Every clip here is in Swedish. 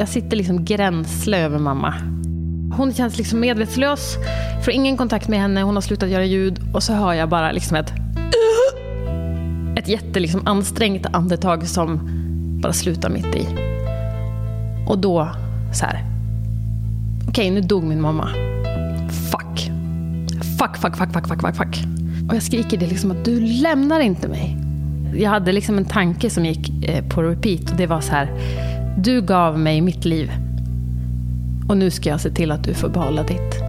jag sitter liksom gränsle över mamma. Hon känns liksom medvetslös, får ingen kontakt med henne, hon har slutat göra ljud och så hör jag bara liksom ett uh, ett jätte liksom ansträngt andetag som bara slutar mitt i. Och då så här. Okej, okay, nu dog min mamma. Fuck. Fuck, fuck, fuck, fuck, fuck, fuck, fuck. Och jag skriker det liksom att du lämnar inte mig. Jag hade liksom en tanke som gick eh, på repeat och det var så här. Du gav mig mitt liv. Och nu ska jag se till att du får behålla ditt.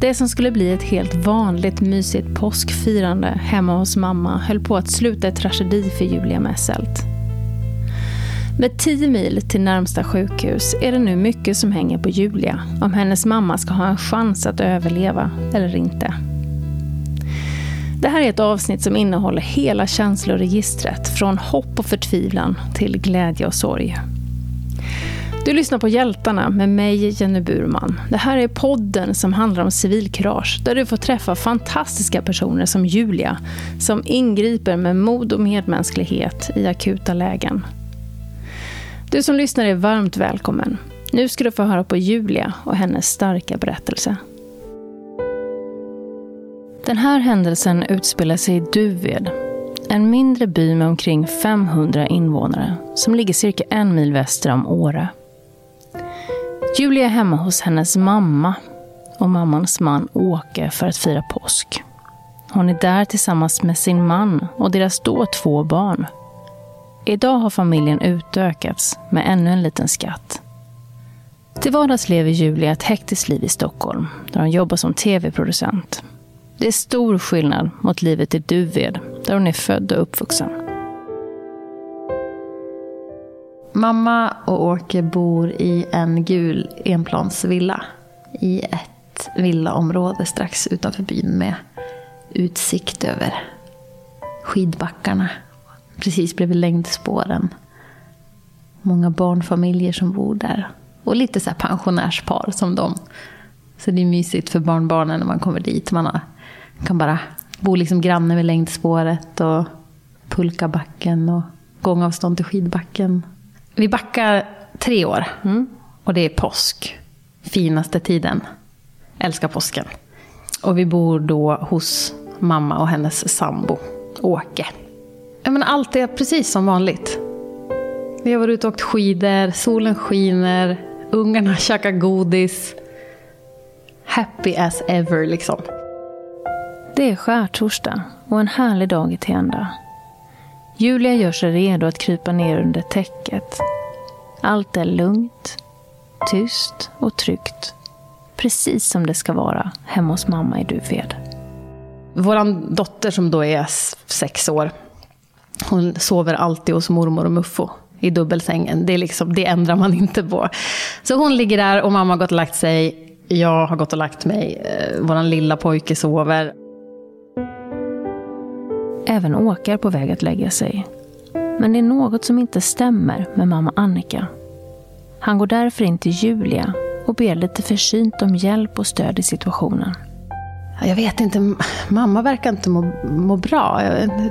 Det som skulle bli ett helt vanligt mysigt påskfirande hemma hos mamma höll på att sluta i tragedi för Julia Messelt. Med tio mil till närmsta sjukhus är det nu mycket som hänger på Julia om hennes mamma ska ha en chans att överleva eller inte. Det här är ett avsnitt som innehåller hela känsloregistret från hopp och förtvivlan till glädje och sorg. Du lyssnar på Hjältarna med mig, Jenny Burman. Det här är podden som handlar om civilkurage, där du får träffa fantastiska personer som Julia, som ingriper med mod och medmänsklighet i akuta lägen. Du som lyssnar är varmt välkommen. Nu ska du få höra på Julia och hennes starka berättelse. Den här händelsen utspelar sig i Duved, en mindre by med omkring 500 invånare som ligger cirka en mil väster om Åre. Julia är hemma hos hennes mamma och mammans man Åke för att fira påsk. Hon är där tillsammans med sin man och deras då två barn. Idag har familjen utökats med ännu en liten skatt. Till vardags lever Julia ett hektiskt liv i Stockholm, där hon jobbar som tv-producent. Det är stor skillnad mot livet i Duved, där hon är född och uppvuxen. Mamma och Åke bor i en gul enplansvilla i ett villaområde strax utanför byn med utsikt över skidbackarna. Precis bredvid längdspåren. Många barnfamiljer som bor där. Och lite så pensionärspar som dem. Så det är mysigt för barnbarnen när man kommer dit. Man har, kan bara bo liksom granne med längdspåret och pulkabacken och gångavstånd till skidbacken. Vi backar tre år. Mm. Och det är påsk. Finaste tiden. Älskar påsken. Och vi bor då hos mamma och hennes sambo, Åke. Menar, allt är precis som vanligt. Vi har varit ute och åkt skidor, solen skiner, ungarna käkar godis. Happy as ever liksom. Det är skärtorsdag och en härlig dag i Tända. Julia gör sig redo att krypa ner under täcket. Allt är lugnt, tyst och tryggt. Precis som det ska vara hemma hos mamma i Duved. Vår dotter som då är sex år, hon sover alltid hos mormor och muffo i dubbelsängen. Det, är liksom, det ändrar man inte på. Så hon ligger där och mamma har gått och lagt sig. Jag har gått och lagt mig. Eh, Vår lilla pojke sover. Även Åke är på väg att lägga sig. Men det är något som inte stämmer med mamma Annika. Han går därför in till Julia och ber lite försynt om hjälp och stöd i situationen. Jag vet inte, mamma verkar inte må, må bra.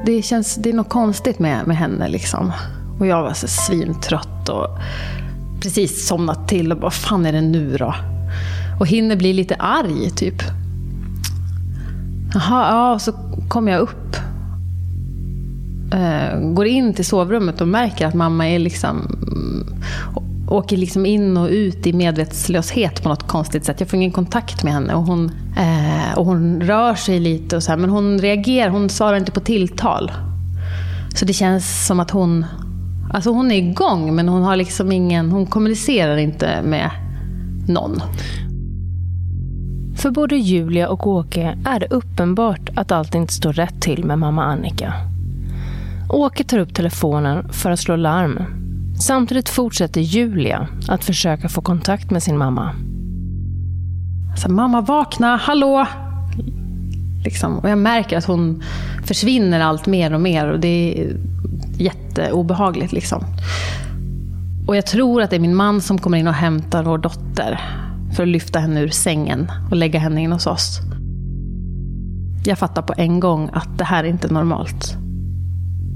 Det, känns, det är något konstigt med, med henne. Liksom. Och jag var så svintrött och precis somnat till. Och vad fan är det nu då? Och hinner bli lite arg, typ. Jaha, ja, och så kommer jag upp Eh, går in till sovrummet och märker att mamma är liksom åker liksom in och ut i medvetslöshet på något konstigt sätt. Jag får ingen kontakt med henne och hon, eh, och hon rör sig lite och så här, men hon reagerar, hon svarar inte på tilltal. Så det känns som att hon, alltså hon är igång men hon har liksom ingen, hon kommunicerar inte med någon. För både Julia och Åke är det uppenbart att allt inte står rätt till med mamma Annika. Åke tar upp telefonen för att slå larm. Samtidigt fortsätter Julia att försöka få kontakt med sin mamma. Alltså, mamma vakna, hallå! Liksom. Och jag märker att hon försvinner allt mer och mer och det är jätteobehagligt. Liksom. Och jag tror att det är min man som kommer in och hämtar vår dotter för att lyfta henne ur sängen och lägga henne in hos oss. Jag fattar på en gång att det här är inte normalt.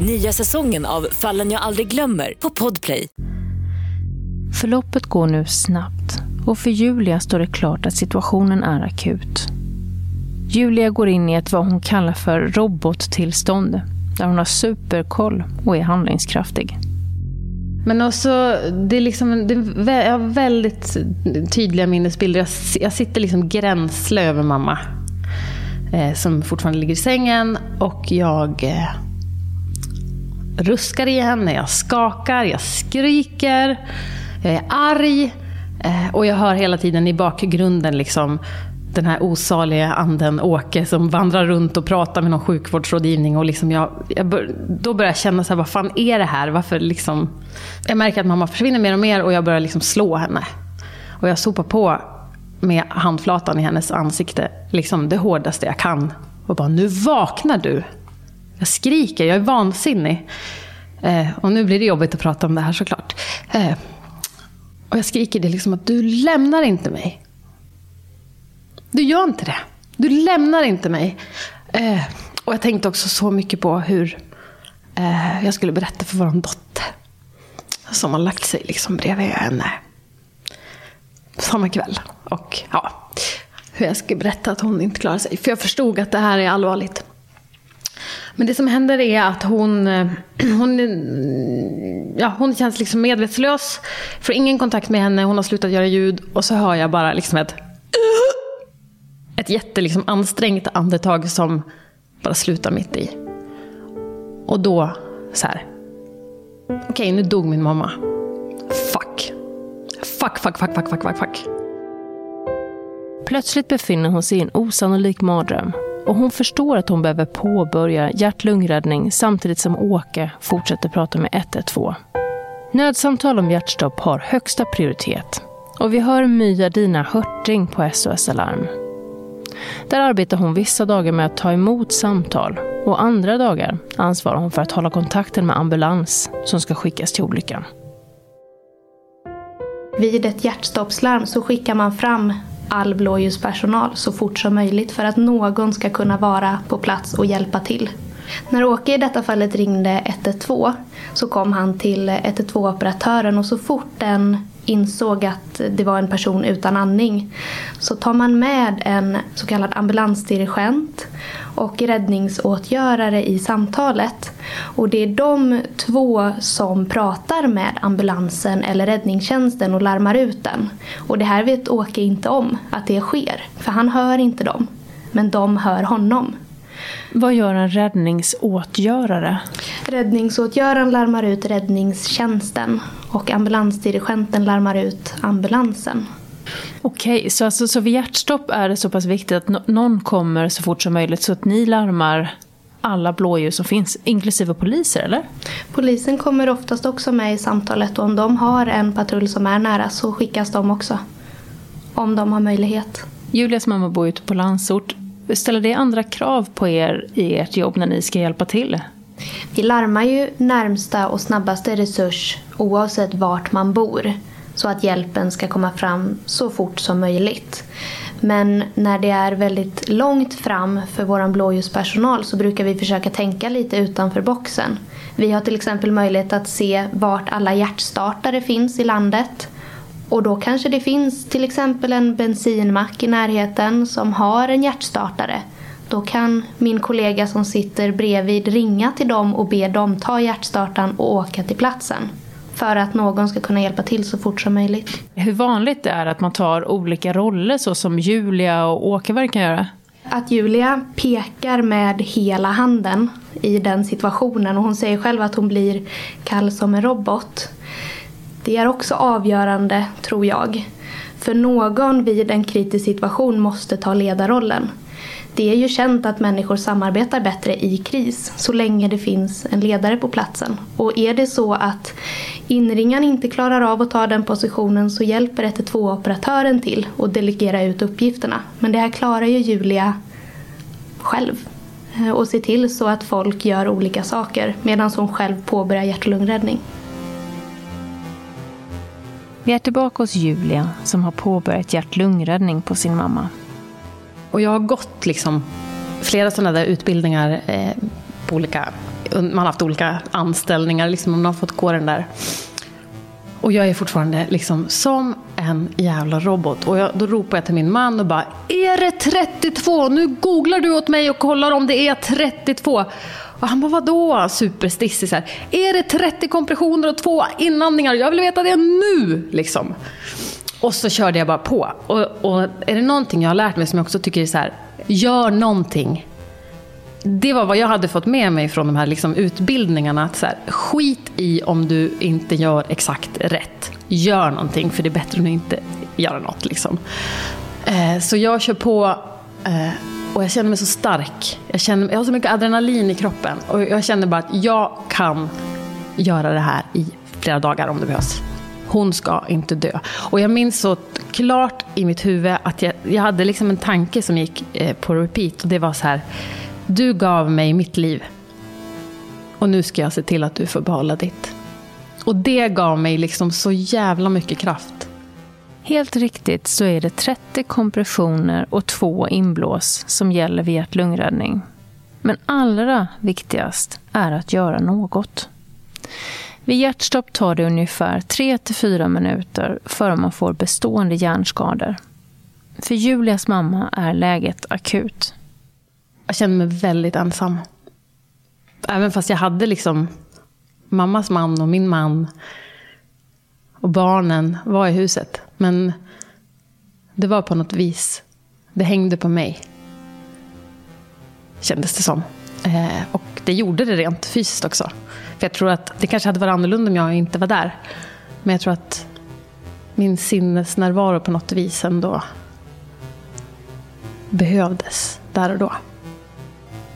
Nya säsongen av Fallen jag aldrig glömmer på Podplay. Förloppet går nu snabbt och för Julia står det klart att situationen är akut. Julia går in i ett vad hon kallar för robottillstånd där hon har superkoll och är handlingskraftig. Men också, det är liksom, det är, jag har väldigt tydliga minnesbilder. Jag, jag sitter liksom gränsle över mamma. Eh, som fortfarande ligger i sängen. Och jag eh, ruskar i henne, jag skakar, jag skriker. Jag är arg. Eh, och jag hör hela tiden i bakgrunden liksom den här osaliga anden Åke som vandrar runt och pratar med någon sjukvårdsrådgivning. Och liksom jag, jag bör, då börjar jag känna så här, vad fan är det här? Varför liksom... Jag märker att mamma försvinner mer och mer och jag börjar liksom slå henne. Och jag sopar på med handflatan i hennes ansikte, liksom det hårdaste jag kan. Och bara, nu vaknar du! Jag skriker, jag är vansinnig. Eh, och nu blir det jobbigt att prata om det här såklart. Eh, och jag skriker det liksom att du lämnar inte mig. Du gör inte det. Du lämnar inte mig. Eh, och jag tänkte också så mycket på hur eh, jag skulle berätta för vår dotter. Som har lagt sig liksom bredvid henne. Samma kväll. Och ja, hur jag skulle berätta att hon inte klarar sig. För jag förstod att det här är allvarligt. Men det som händer är att hon, eh, hon, eh, ja, hon känns liksom medvetslös. Får ingen kontakt med henne, hon har slutat göra ljud. Och så hör jag bara liksom ett ett jätteansträngt liksom, andetag som bara slutar mitt i. Och då så här. Okej, okay, nu dog min mamma. Fuck, fuck, fuck, fuck, fuck, fuck, fuck. Plötsligt befinner hon sig i en osannolik mardröm. Och hon förstår att hon behöver påbörja hjärt-lungräddning samtidigt som Åke fortsätter prata med 112. Nödsamtal om hjärtstopp har högsta prioritet. Och vi hör My Dina Hörting på SOS Alarm. Där arbetar hon vissa dagar med att ta emot samtal och andra dagar ansvarar hon för att hålla kontakten med ambulans som ska skickas till olyckan. Vid ett hjärtstoppslarm så skickar man fram all blåljuspersonal så fort som möjligt för att någon ska kunna vara på plats och hjälpa till. När Åke i detta fallet ringde 112 så kom han till 112-operatören och så fort den insåg att det var en person utan andning så tar man med en så kallad ambulansdirigent och räddningsåtgörare i samtalet. Och det är de två som pratar med ambulansen eller räddningstjänsten och larmar ut den. Och det här vet Åke inte om att det sker, för han hör inte dem. Men de hör honom. Vad gör en räddningsåtgörare? Räddningsåtgöraren larmar ut räddningstjänsten och ambulansdirigenten larmar ut ambulansen. Okej, så, alltså, så vid hjärtstopp är det så pass viktigt att no någon kommer så fort som möjligt så att ni larmar alla blåljus som finns, inklusive poliser, eller? Polisen kommer oftast också med i samtalet och om de har en patrull som är nära så skickas de också. Om de har möjlighet. Julias mamma bor ute på landsort. Ställer det andra krav på er i ert jobb när ni ska hjälpa till? Vi larmar ju närmsta och snabbaste resurs oavsett vart man bor så att hjälpen ska komma fram så fort som möjligt. Men när det är väldigt långt fram för vår blåljuspersonal så brukar vi försöka tänka lite utanför boxen. Vi har till exempel möjlighet att se vart alla hjärtstartare finns i landet och då kanske det finns till exempel en bensinmack i närheten som har en hjärtstartare. Då kan min kollega som sitter bredvid ringa till dem och be dem ta hjärtstartaren och åka till platsen. För att någon ska kunna hjälpa till så fort som möjligt. Hur vanligt det är att man tar olika roller så som Julia och Åke kan göra? Att Julia pekar med hela handen i den situationen och hon säger själv att hon blir kall som en robot. Det är också avgörande, tror jag. För någon vid en kritisk situation måste ta ledarrollen. Det är ju känt att människor samarbetar bättre i kris så länge det finns en ledare på platsen. Och är det så att inringaren inte klarar av att ta den positionen så hjälper 112-operatören till och delegera ut uppgifterna. Men det här klarar ju Julia själv eh, och ser till så att folk gör olika saker medan hon själv påbörjar hjärt och lungräddning. Vi är tillbaka hos Julia som har påbörjat hjärt-lungräddning på sin mamma. Och jag har gått liksom flera sådana där utbildningar eh, på olika, man har haft olika anställningar, liksom man har fått gå den där. Och jag är fortfarande liksom som en jävla robot. Och jag, då ropar jag till min man och bara Är det 32? Nu googlar du åt mig och kollar om det är 32. Och han bara, vadå? Superstissig så här. Är det 30 kompressioner och två inandningar? Jag vill veta det nu! Liksom. Och så körde jag bara på. Och, och är det någonting jag har lärt mig som jag också tycker är så här, gör någonting. Det var vad jag hade fått med mig från de här liksom utbildningarna. Att så här, skit i om du inte gör exakt rätt. Gör någonting, för det är bättre än att inte göra något. Liksom. Eh, så jag kör på eh, och jag känner mig så stark. Jag, känner, jag har så mycket adrenalin i kroppen. Och jag känner bara att jag kan göra det här i flera dagar om det behövs. Hon ska inte dö. Och jag minns så klart i mitt huvud att jag, jag hade liksom en tanke som gick eh, på repeat. Och det var så här. Du gav mig mitt liv. Och nu ska jag se till att du får behålla ditt. Och det gav mig liksom så jävla mycket kraft. Helt riktigt så är det 30 kompressioner och två inblås som gäller vid hjärt-lungräddning. Men allra viktigast är att göra något. Vid hjärtstopp tar det ungefär 3-4 minuter före man får bestående hjärnskador. För Julias mamma är läget akut. Jag kände mig väldigt ensam. Även fast jag hade liksom mammas man och min man och barnen var i huset. Men det var på något vis, det hängde på mig. Kändes det som. Eh, och det gjorde det rent fysiskt också. För jag tror att det kanske hade varit annorlunda om jag inte var där. Men jag tror att min sinnesnärvaro på något vis ändå behövdes där och då.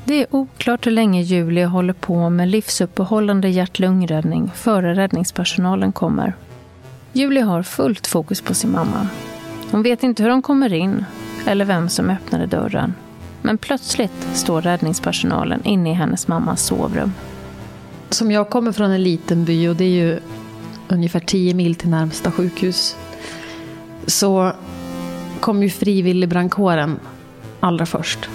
Det är oklart hur länge Julia håller på med livsuppehållande hjärt-lungräddning före räddningspersonalen kommer. Julia har fullt fokus på sin mamma. Hon vet inte hur de kommer in eller vem som öppnade dörren. Men plötsligt står räddningspersonalen inne i hennes mammas sovrum. Som jag kommer från en liten by och det är ju ungefär 10 mil till närmsta sjukhus. Så kom ju frivilligbrandkåren allra först.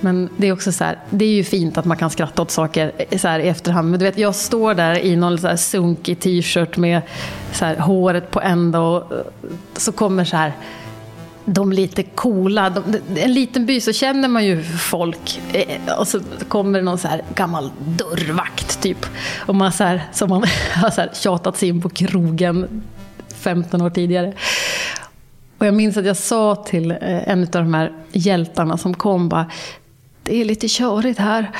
Men det är också så här, det är ju fint att man kan skratta åt saker så här i efterhand. Men du vet, jag står där i någon så här sunkig t-shirt med så här, håret på ända och eh, så kommer så här de lite coola. De, en liten by så känner man ju folk. Eh, och så kommer det någon så här gammal dörrvakt typ. Och man så här, som man har så här tjatat sig in på krogen 15 år tidigare. Och jag minns att jag sa till eh, en av de här hjältarna som kom bara, det är lite körigt här.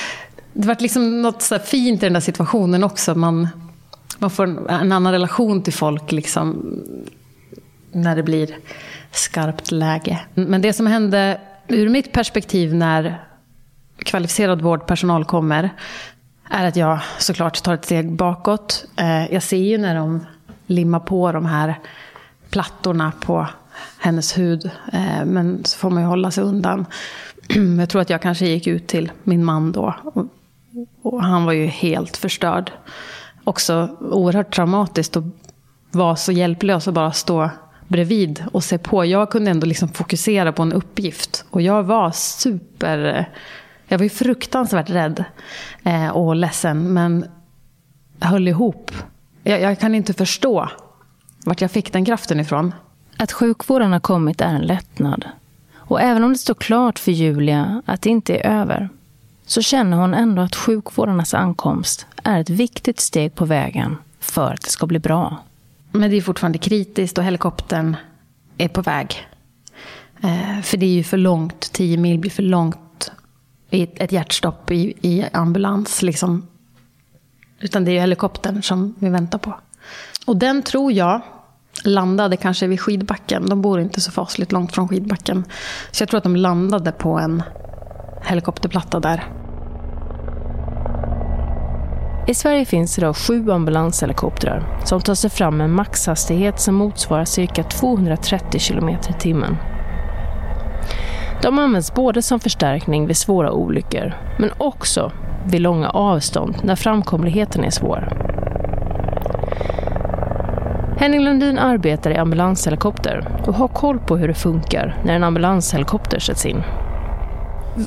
Det var liksom något så fint i den där situationen också. Man, man får en, en annan relation till folk liksom, när det blir skarpt läge. Men det som hände ur mitt perspektiv när kvalificerad vårdpersonal kommer är att jag såklart tar ett steg bakåt. Eh, jag ser ju när de limmar på de här plattorna på hennes hud. Eh, men så får man ju hålla sig undan. jag tror att jag kanske gick ut till min man då. Och, och han var ju helt förstörd. Också oerhört traumatiskt att vara så hjälplös och bara stå bredvid och se på. Jag kunde ändå liksom fokusera på en uppgift. Och jag var super... Jag var ju fruktansvärt rädd eh, och ledsen. Men höll ihop. Jag, jag kan inte förstå vart jag fick den kraften ifrån. Att sjukvården har kommit är en lättnad. Och även om det står klart för Julia att det inte är över så känner hon ändå att sjukvårdarnas ankomst är ett viktigt steg på vägen för att det ska bli bra. Men det är fortfarande kritiskt och helikoptern är på väg. Eh, för det är ju för långt, 10 mil blir för långt i ett hjärtstopp i, i ambulans. Liksom. Utan det är ju helikoptern som vi väntar på. Och den tror jag landade kanske vid skidbacken. De bor inte så fasligt långt från skidbacken. Så jag tror att de landade på en helikopterplatta där. I Sverige finns idag sju ambulanshelikoptrar som tar sig fram med en maxhastighet som motsvarar cirka 230 km i timmen. De används både som förstärkning vid svåra olyckor, men också vid långa avstånd när framkomligheten är svår. Henning Lundin arbetar i ambulanshelikopter och har koll på hur det funkar när en ambulanshelikopter sätts in.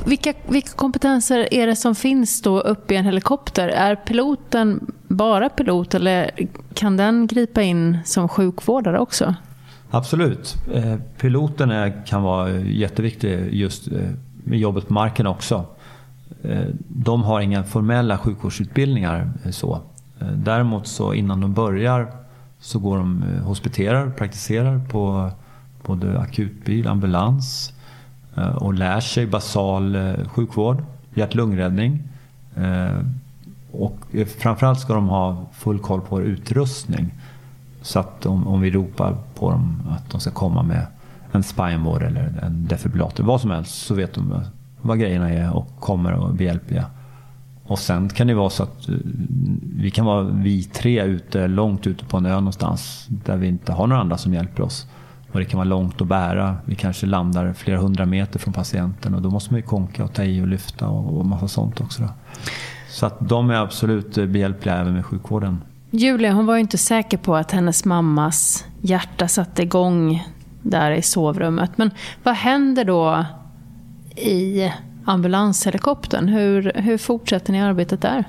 Vilka, vilka kompetenser är det som finns då uppe i en helikopter? Är piloten bara pilot eller kan den gripa in som sjukvårdare också? Absolut. Eh, piloten är, kan vara jätteviktig just eh, med jobbet på marken också. Eh, de har inga formella sjukvårdsutbildningar. Så. Däremot så innan de börjar så går de eh, hospiterar, praktiserar på både akutbil, ambulans eh, och lär sig basal eh, sjukvård, hjärt-lungräddning. Och framförallt ska de ha full koll på utrustning. Så att om, om vi ropar på dem att de ska komma med en spineboard eller en defibrillator, vad som helst, så vet de vad grejerna är och kommer och är behjälpliga. Och sen kan det vara så att eh, vi kan vara vi tre ute, långt ute på en ö någonstans där vi inte har några andra som hjälper oss. Och det kan vara långt att bära. Vi kanske landar flera hundra meter från patienten och då måste man ju konka och ta i och lyfta och, och massa sånt också. Då. Så att de är absolut eh, behjälpliga även med sjukvården. Julia hon var ju inte säker på att hennes mammas hjärta satte igång där i sovrummet. Men vad händer då i ambulanshelikoptern? Hur, hur fortsätter ni arbetet där?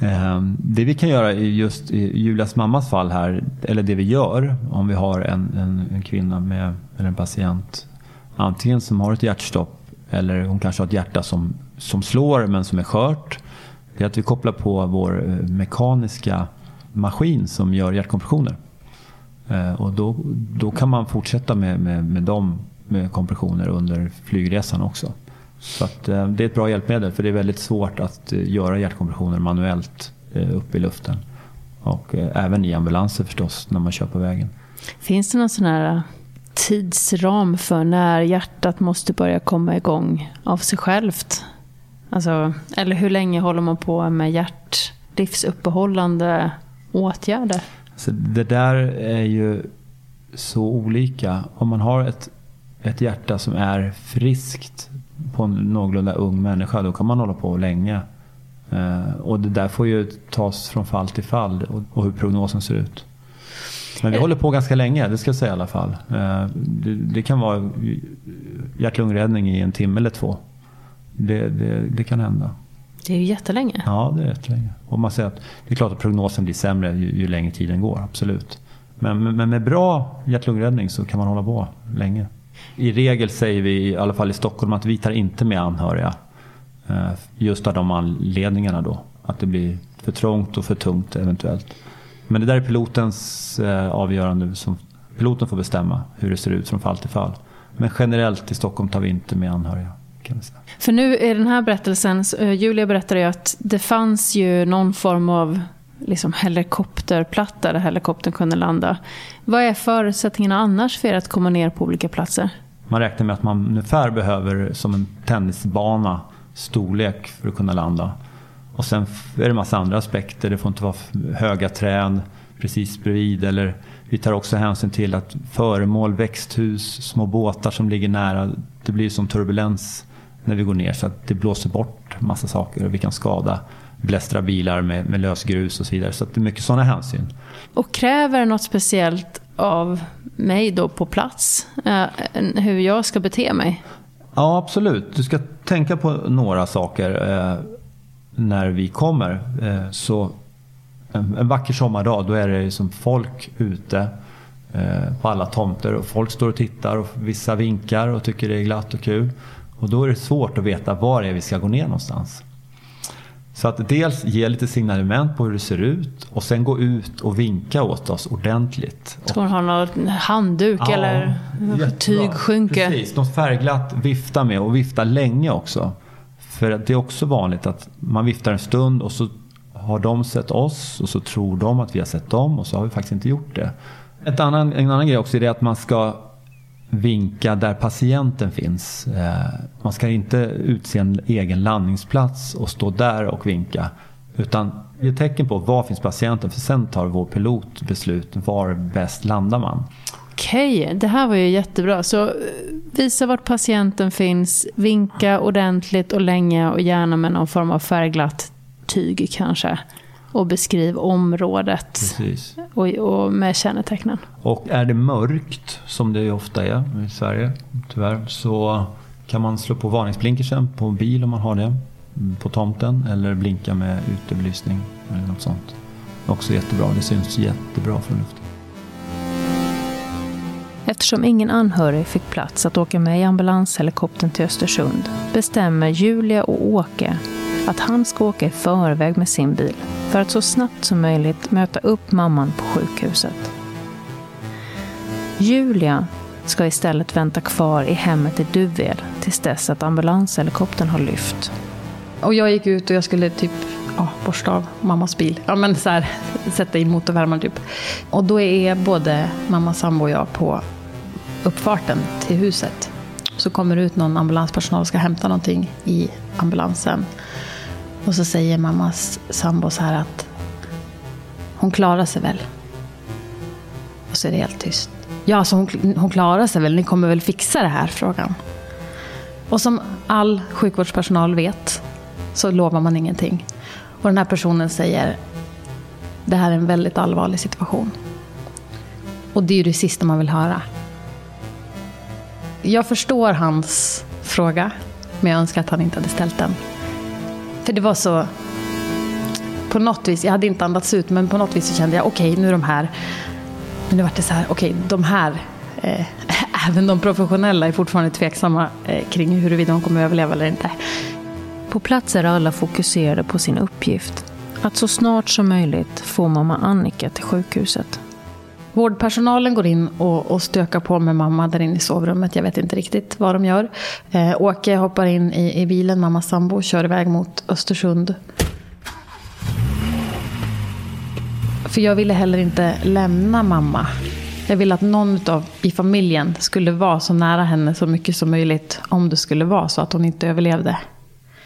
Ehm, det vi kan göra just i Julias mammas fall här, eller det vi gör om vi har en, en, en kvinna med, eller en patient antingen som har ett hjärtstopp eller hon kanske har ett hjärta som, som slår men som är skört. Det är att vi kopplar på vår eh, mekaniska maskin som gör hjärtkompressioner. Eh, och då, då kan man fortsätta med, med, med de med kompressioner under flygresan också. Så att, eh, det är ett bra hjälpmedel för det är väldigt svårt att eh, göra hjärtkompressioner manuellt uppe i luften. Och även i ambulanser förstås när man kör på vägen. Finns det någon sån här tidsram för när hjärtat måste börja komma igång av sig självt? Alltså, eller hur länge håller man på med hjärtlivsuppehållande åtgärder? Så det där är ju så olika. Om man har ett, ett hjärta som är friskt på en någorlunda ung människa, då kan man hålla på länge. Eh, och det där får ju tas från fall till fall och, hur prognosen ser ut. Men vi håller på ganska länge, det ska jag säga i alla fall. Eh, det, det, kan vara hjärt-lungräddning i en timme eller två. Det, det, det kan hända. Det är ju jättelänge. Ja, det är jättelänge. Och man säger att det är klart att prognosen blir sämre ju, ju längre tiden går, absolut. Men, men med bra hjärt-lungräddning så kan man hålla på länge. I regel säger vi, i alla fall i Stockholm, att vi tar inte med anhöriga. Eh, just av de anledningarna då. Att det blir för trångt och för tungt eventuellt. Men det där är pilotens eh, avgörande. Som piloten får bestämma hur det ser ut från fall till fall. Men generellt i Stockholm tar vi inte med anhöriga. Kan säga. För nu i den här berättelsen, eh, Julia berättade ju att det fanns ju någon form av liksom helikopterplatta där helikoptern kunde landa. Vad är förutsättningarna annars för er att komma ner på olika platser? Man räknar med att man ungefär behöver som en tennisbana storlek för att kunna landa. Och sen är det massa andra aspekter. Det får inte vara höga träd precis bredvid. Eller vi tar också hänsyn till att föremål, växthus, små båtar som ligger nära. Det blir som turbulens när vi går ner så att det blåser bort massa saker och vi kan skada blästra bilar med, med lösgrus och så vidare. Så det är mycket sådana hänsyn. Och kräver något speciellt av mig då på plats? Eh, hur jag ska bete mig? Ja, absolut. Du ska tänka på några saker eh, när vi kommer. Eh, så en, en, vacker sommardag, då är det som folk ute eh, på alla tomter och folk står och tittar och vissa vinkar och tycker det är glatt och kul. Och då är det svårt att veta var det är vi ska gå ner någonstans. Så att dels ge lite signalement på hur det ser ut och sen gå ut och vinka åt oss ordentligt. Ska hon ha någon handduk ja, eller tygskynke? Precis, något färgglatt vifta med och vifta länge också. För det är också vanligt att man viftar en stund och så har de sett oss och så tror de att vi har sett dem och så har vi faktiskt inte gjort det. Ett annan, en annan grej också är att man ska vinka där patienten finns. Eh, man ska inte utse en egen landningsplats och stå där och vinka. Utan ge tecken på var finns patienten för sen tar vår pilot beslut var bäst landar man. Okej, det här var ju jättebra. Så eh, visa vart patienten finns, vinka ordentligt och länge och gärna med någon form av färgglatt tyg kanske. Och beskriv området Precis. och, och med kännetecknen. Och är det mörkt, som det ofta är i Sverige tyvärr, så kan man slå på varningsblinkersen på bil om man har det. På tomten eller blinka med utebelysning eller något sånt. Också jättebra, det syns jättebra från luften. Eftersom ingen anhörig fick plats att åka med i ambulanshelikoptern till Östersund bestämmer Julia och Åke att han ska åka i förväg med sin bil för att så snabbt som möjligt möta upp mamman på sjukhuset. Julia ska istället vänta kvar i hemmet i Duved tills dess att ambulanshelikoptern har lyft. Och jag gick ut och jag skulle typ ja, borsta av mammas bil. Ja, men så här, sätta in motorvärmaren typ. Och då är både mamma, sambo och jag på uppfarten till huset. Så kommer det ut någon ambulanspersonal och ska hämta någonting i ambulansen. Och så säger mammas sambo så här att hon klarar sig väl. Och så är det helt tyst. Ja, alltså hon, hon klarar sig väl. Ni kommer väl fixa det här? Frågan. Och som all sjukvårdspersonal vet så lovar man ingenting. Och den här personen säger det här är en väldigt allvarlig situation. Och det är ju det sista man vill höra. Jag förstår hans fråga, men jag önskar att han inte hade ställt den. För det var så... På något vis, jag hade inte andats ut, men på något vis så kände jag okej, okay, nu är de här... Men nu var det så här, okej, okay, de här... Eh, även de professionella är fortfarande tveksamma eh, kring huruvida de kommer att överleva eller inte. På plats är alla fokuserade på sin uppgift. Att så snart som möjligt få mamma Annika till sjukhuset. Vårdpersonalen går in och, och stökar på med mamma där inne i sovrummet. Jag vet inte riktigt vad de gör. Eh, Åke hoppar in i, i bilen, mammas sambo, kör iväg mot Östersund. För jag ville heller inte lämna mamma. Jag ville att någon utav, i familjen skulle vara så nära henne så mycket som möjligt. Om det skulle vara så att hon inte överlevde.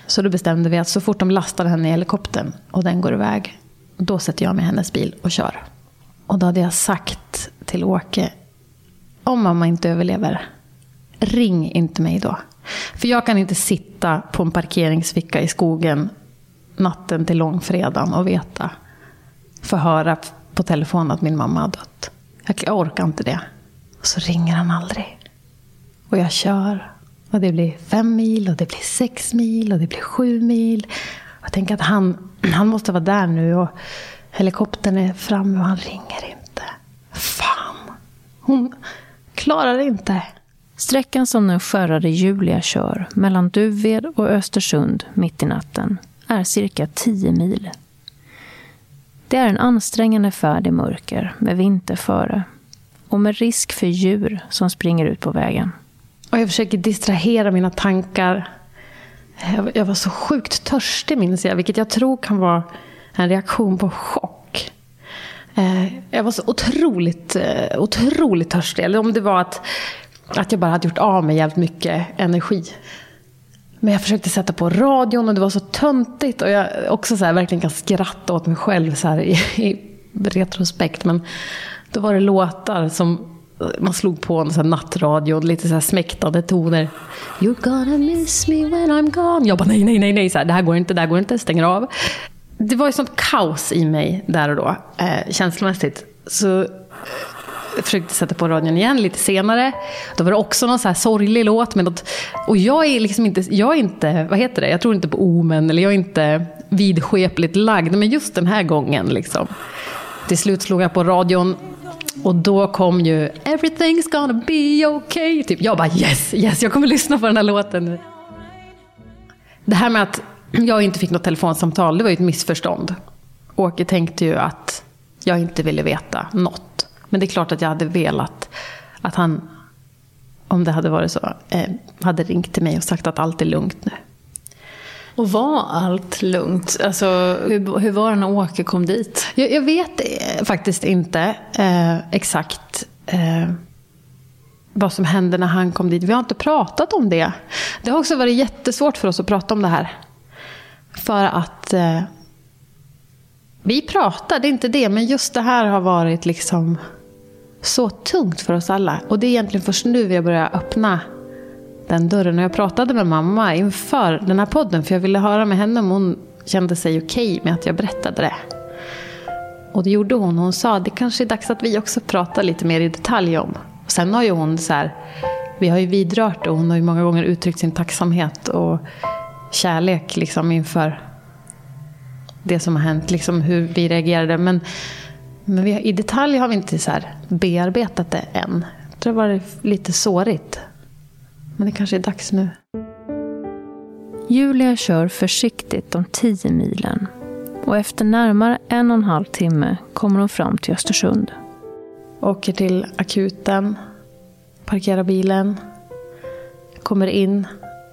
Så då bestämde vi att så fort de lastar henne i helikoptern och den går iväg. Då sätter jag mig i hennes bil och kör. Och då hade jag sagt till Åke, om mamma inte överlever, ring inte mig då. För jag kan inte sitta på en parkeringsficka i skogen natten till långfredagen och veta, få höra på telefon att min mamma har dött. Jag orkar inte det. Och så ringer han aldrig. Och jag kör. Och det blir fem mil och det blir sex mil och det blir sju mil. Jag tänker att han, han måste vara där nu. Och Helikoptern är framme och han ringer inte. Fan! Hon klarar inte. Sträckan som den skärrade Julia kör mellan Duved och Östersund mitt i natten är cirka 10 mil. Det är en ansträngande färd i mörker med vinter före och med risk för djur som springer ut på vägen. Och jag försöker distrahera mina tankar. Jag var så sjukt törstig minns jag, vilket jag tror kan vara en reaktion på chock. Eh, jag var så otroligt, eh, otroligt törstig. Eller om det var att, att jag bara hade gjort av med jävligt mycket energi. Men jag försökte sätta på radion och det var så töntigt. Och jag också så här, verkligen kan skratta åt mig själv så här, i, i retrospekt. Men då var det låtar som man slog på en sån här nattradio, lite så här smäktande toner. You're gonna miss me when I'm gone. Jag bara nej, nej, nej, nej, så här, det här går inte, det här går inte, stänger av det var ju sånt kaos i mig där och då, eh, känslomässigt. Så jag försökte sätta på radion igen lite senare. Då var det också någon så här sorglig låt. Med något, och jag är liksom inte, jag är inte, vad heter det, jag tror inte på omen eller jag är inte vidskepligt lagd. Men just den här gången liksom. Till slut slog jag på radion och då kom ju Everything's gonna be okay. Typ, jag bara yes, yes, jag kommer lyssna på den här låten. nu. Det här med att jag inte fick något telefonsamtal, det var ju ett missförstånd. Åke tänkte ju att jag inte ville veta något. Men det är klart att jag hade velat att han, om det hade varit så, eh, hade ringt till mig och sagt att allt är lugnt nu. Och var allt lugnt? Alltså, hur, hur var det när Åke kom dit? Jag, jag vet faktiskt inte eh, exakt. Eh, vad som hände när han kom dit. Vi har inte pratat om det. Det har också varit jättesvårt för oss att prata om det här. För att eh, vi pratar, det är inte det, men just det här har varit liksom så tungt för oss alla. Och det är egentligen först nu vi har börjat öppna den dörren. Och jag pratade med mamma inför den här podden, för jag ville höra med henne om hon kände sig okej okay med att jag berättade det. Och det gjorde hon. Hon sa att det kanske är dags att vi också pratar lite mer i detalj om. Och sen har ju hon så här, vi har ju vidrört och hon har ju många gånger uttryckt sin tacksamhet och kärlek liksom inför det som har hänt, liksom hur vi reagerade. Men, men vi, i detalj har vi inte så här bearbetat det än. Jag tror det varit lite sårigt. Men det kanske är dags nu. Julia kör försiktigt de tio milen och efter närmare en och en halv timme kommer hon fram till Östersund. Åker till akuten, parkerar bilen, kommer in,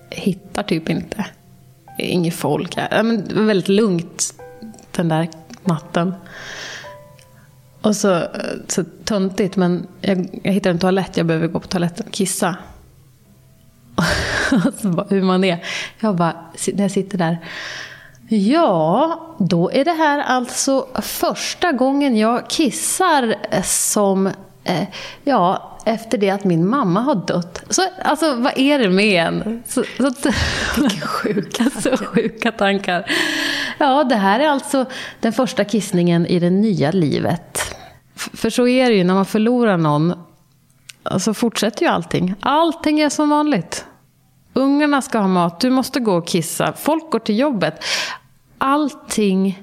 hittar typ inte. Inget folk. Ja, men det var väldigt lugnt den där natten. Och så, så töntigt, men jag, jag hittade en toalett, jag behöver gå på toaletten och kissa. och så bara, hur man är. Jag bara, när jag sitter där. Ja, då är det här alltså första gången jag kissar som, eh, ja, efter det att min mamma har dött. Så, alltså, vad är det med en? Så, så, sjuka, så sjuka tankar. Ja, det här är alltså den första kissningen i det nya livet. För så är det ju, när man förlorar någon, så fortsätter ju allting. Allting är som vanligt. Ungarna ska ha mat, du måste gå och kissa, folk går till jobbet. Allting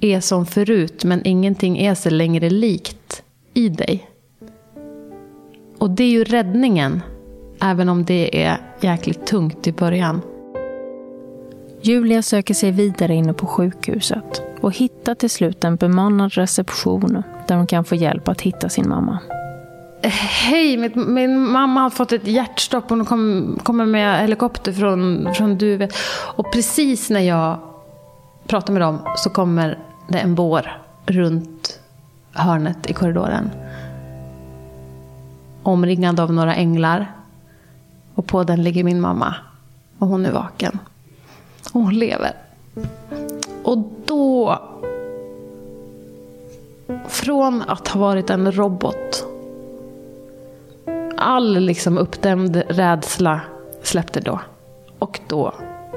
är som förut, men ingenting är så längre likt i dig. Och det är ju räddningen, även om det är jäkligt tungt i början. Julia söker sig vidare inne på sjukhuset och hittar till slut en bemannad reception där hon kan få hjälp att hitta sin mamma. Hej, min, min mamma har fått ett hjärtstopp. Hon kom, kommer med helikopter från, från Duvet. Och precis när jag pratar med dem så kommer det en bår runt hörnet i korridoren. Omringad av några änglar. Och på den ligger min mamma. Och hon är vaken. Och hon lever. Och då... Från att ha varit en robot all liksom uppdämd rädsla släppte då. Och då,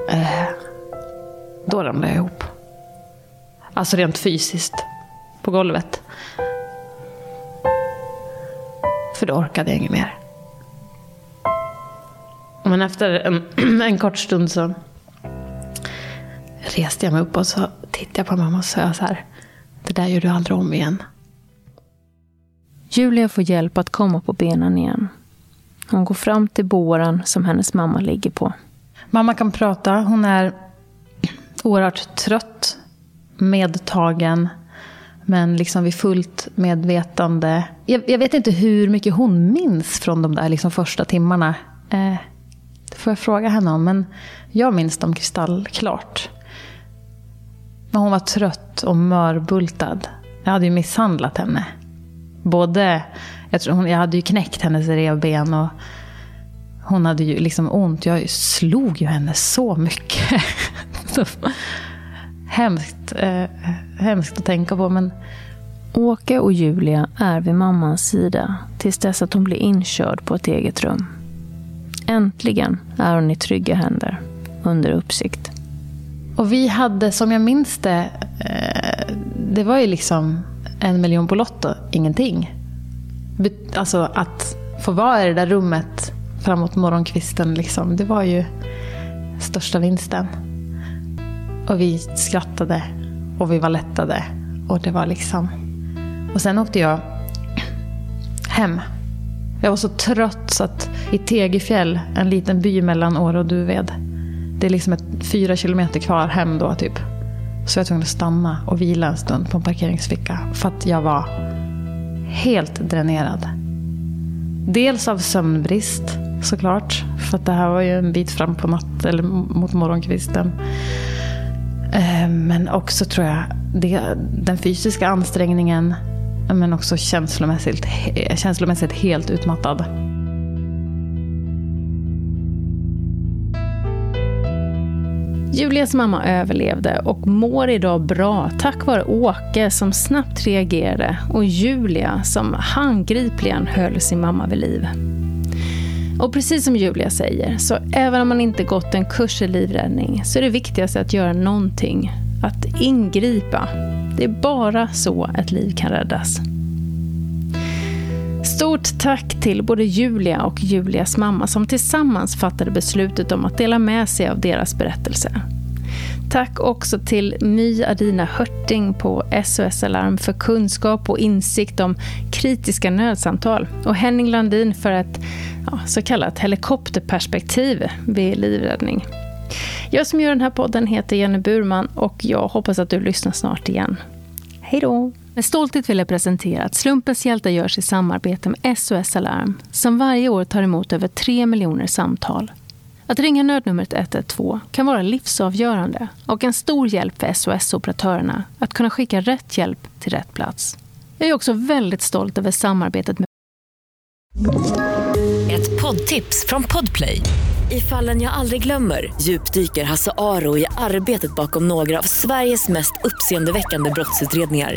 eh, då ramlade jag ihop. Alltså rent fysiskt. På golvet. För då orkade jag inget mer. Men efter en, en kort stund så reste jag mig upp och så tittade jag på mamma och sa så här. Det där gör du aldrig om igen. Julia får hjälp att komma på benen igen. Hon går fram till båren som hennes mamma ligger på. Mamma kan prata. Hon är oerhört trött, medtagen, men liksom vid fullt medvetande. Jag, jag vet inte hur mycket hon minns från de där liksom första timmarna. Eh, det får jag fråga henne om, men jag minns dem kristallklart. Men hon var trött och mörbultad. Jag hade ju misshandlat henne. Både, jag, tror hon, jag hade ju knäckt hennes revben och hon hade ju liksom ont. Jag slog ju henne så mycket. hemskt, eh, hemskt att tänka på. Men... Åke och Julia är vid mammans sida tills dess att hon blir inkörd på ett eget rum. Äntligen är hon i trygga händer, under uppsikt. Och vi hade, som jag minns det, eh, det var ju liksom en miljon på Lotto, ingenting. Alltså att få vara i det där rummet framåt morgonkvisten, liksom, det var ju största vinsten. Och vi skrattade och vi var lättade. Och det var liksom... Och sen åkte jag hem. Jag var så trött så att i Tegefjäll, en liten by mellan Åre och Duved. Det är liksom ett fyra kilometer kvar hem då typ. Så jag var tvungen att stanna och vila en stund på en parkeringsficka. För att jag var helt dränerad. Dels av sömnbrist såklart. För att det här var ju en bit fram på natten, eller mot morgonkvisten. Eh, men också tror jag det, den fysiska ansträngningen men också känslomässigt, känslomässigt helt utmattad. Julias mamma överlevde och mår idag bra tack vare Åke som snabbt reagerade och Julia som handgripligen höll sin mamma vid liv. Mm. Och precis som Julia säger, så även om man inte gått en kurs i livräddning så är det viktigaste att göra någonting, att ingripa. Det är bara så ett liv kan räddas. Stort tack till både Julia och Julias mamma som tillsammans fattade beslutet om att dela med sig av deras berättelse. Tack också till My Adina Hörting på SOS Alarm för kunskap och insikt om kritiska nödsamtal och Henning Landin för ett ja, så kallat helikopterperspektiv vid livräddning. Jag som gör den här podden heter Jenny Burman och jag hoppas att du lyssnar snart igen. Hej då! Med stolthet vill jag presentera att Slumpens hjältar görs i samarbete med SOS Alarm som varje år tar emot över 3 miljoner samtal. Att ringa nödnumret 112 kan vara livsavgörande och en stor hjälp för SOS-operatörerna att kunna skicka rätt hjälp till rätt plats. Jag är också väldigt stolt över samarbetet med Ett poddtips från Podplay. I fallen jag aldrig glömmer djupdyker Hasse Aro i arbetet bakom några av Sveriges mest uppseendeväckande brottsutredningar.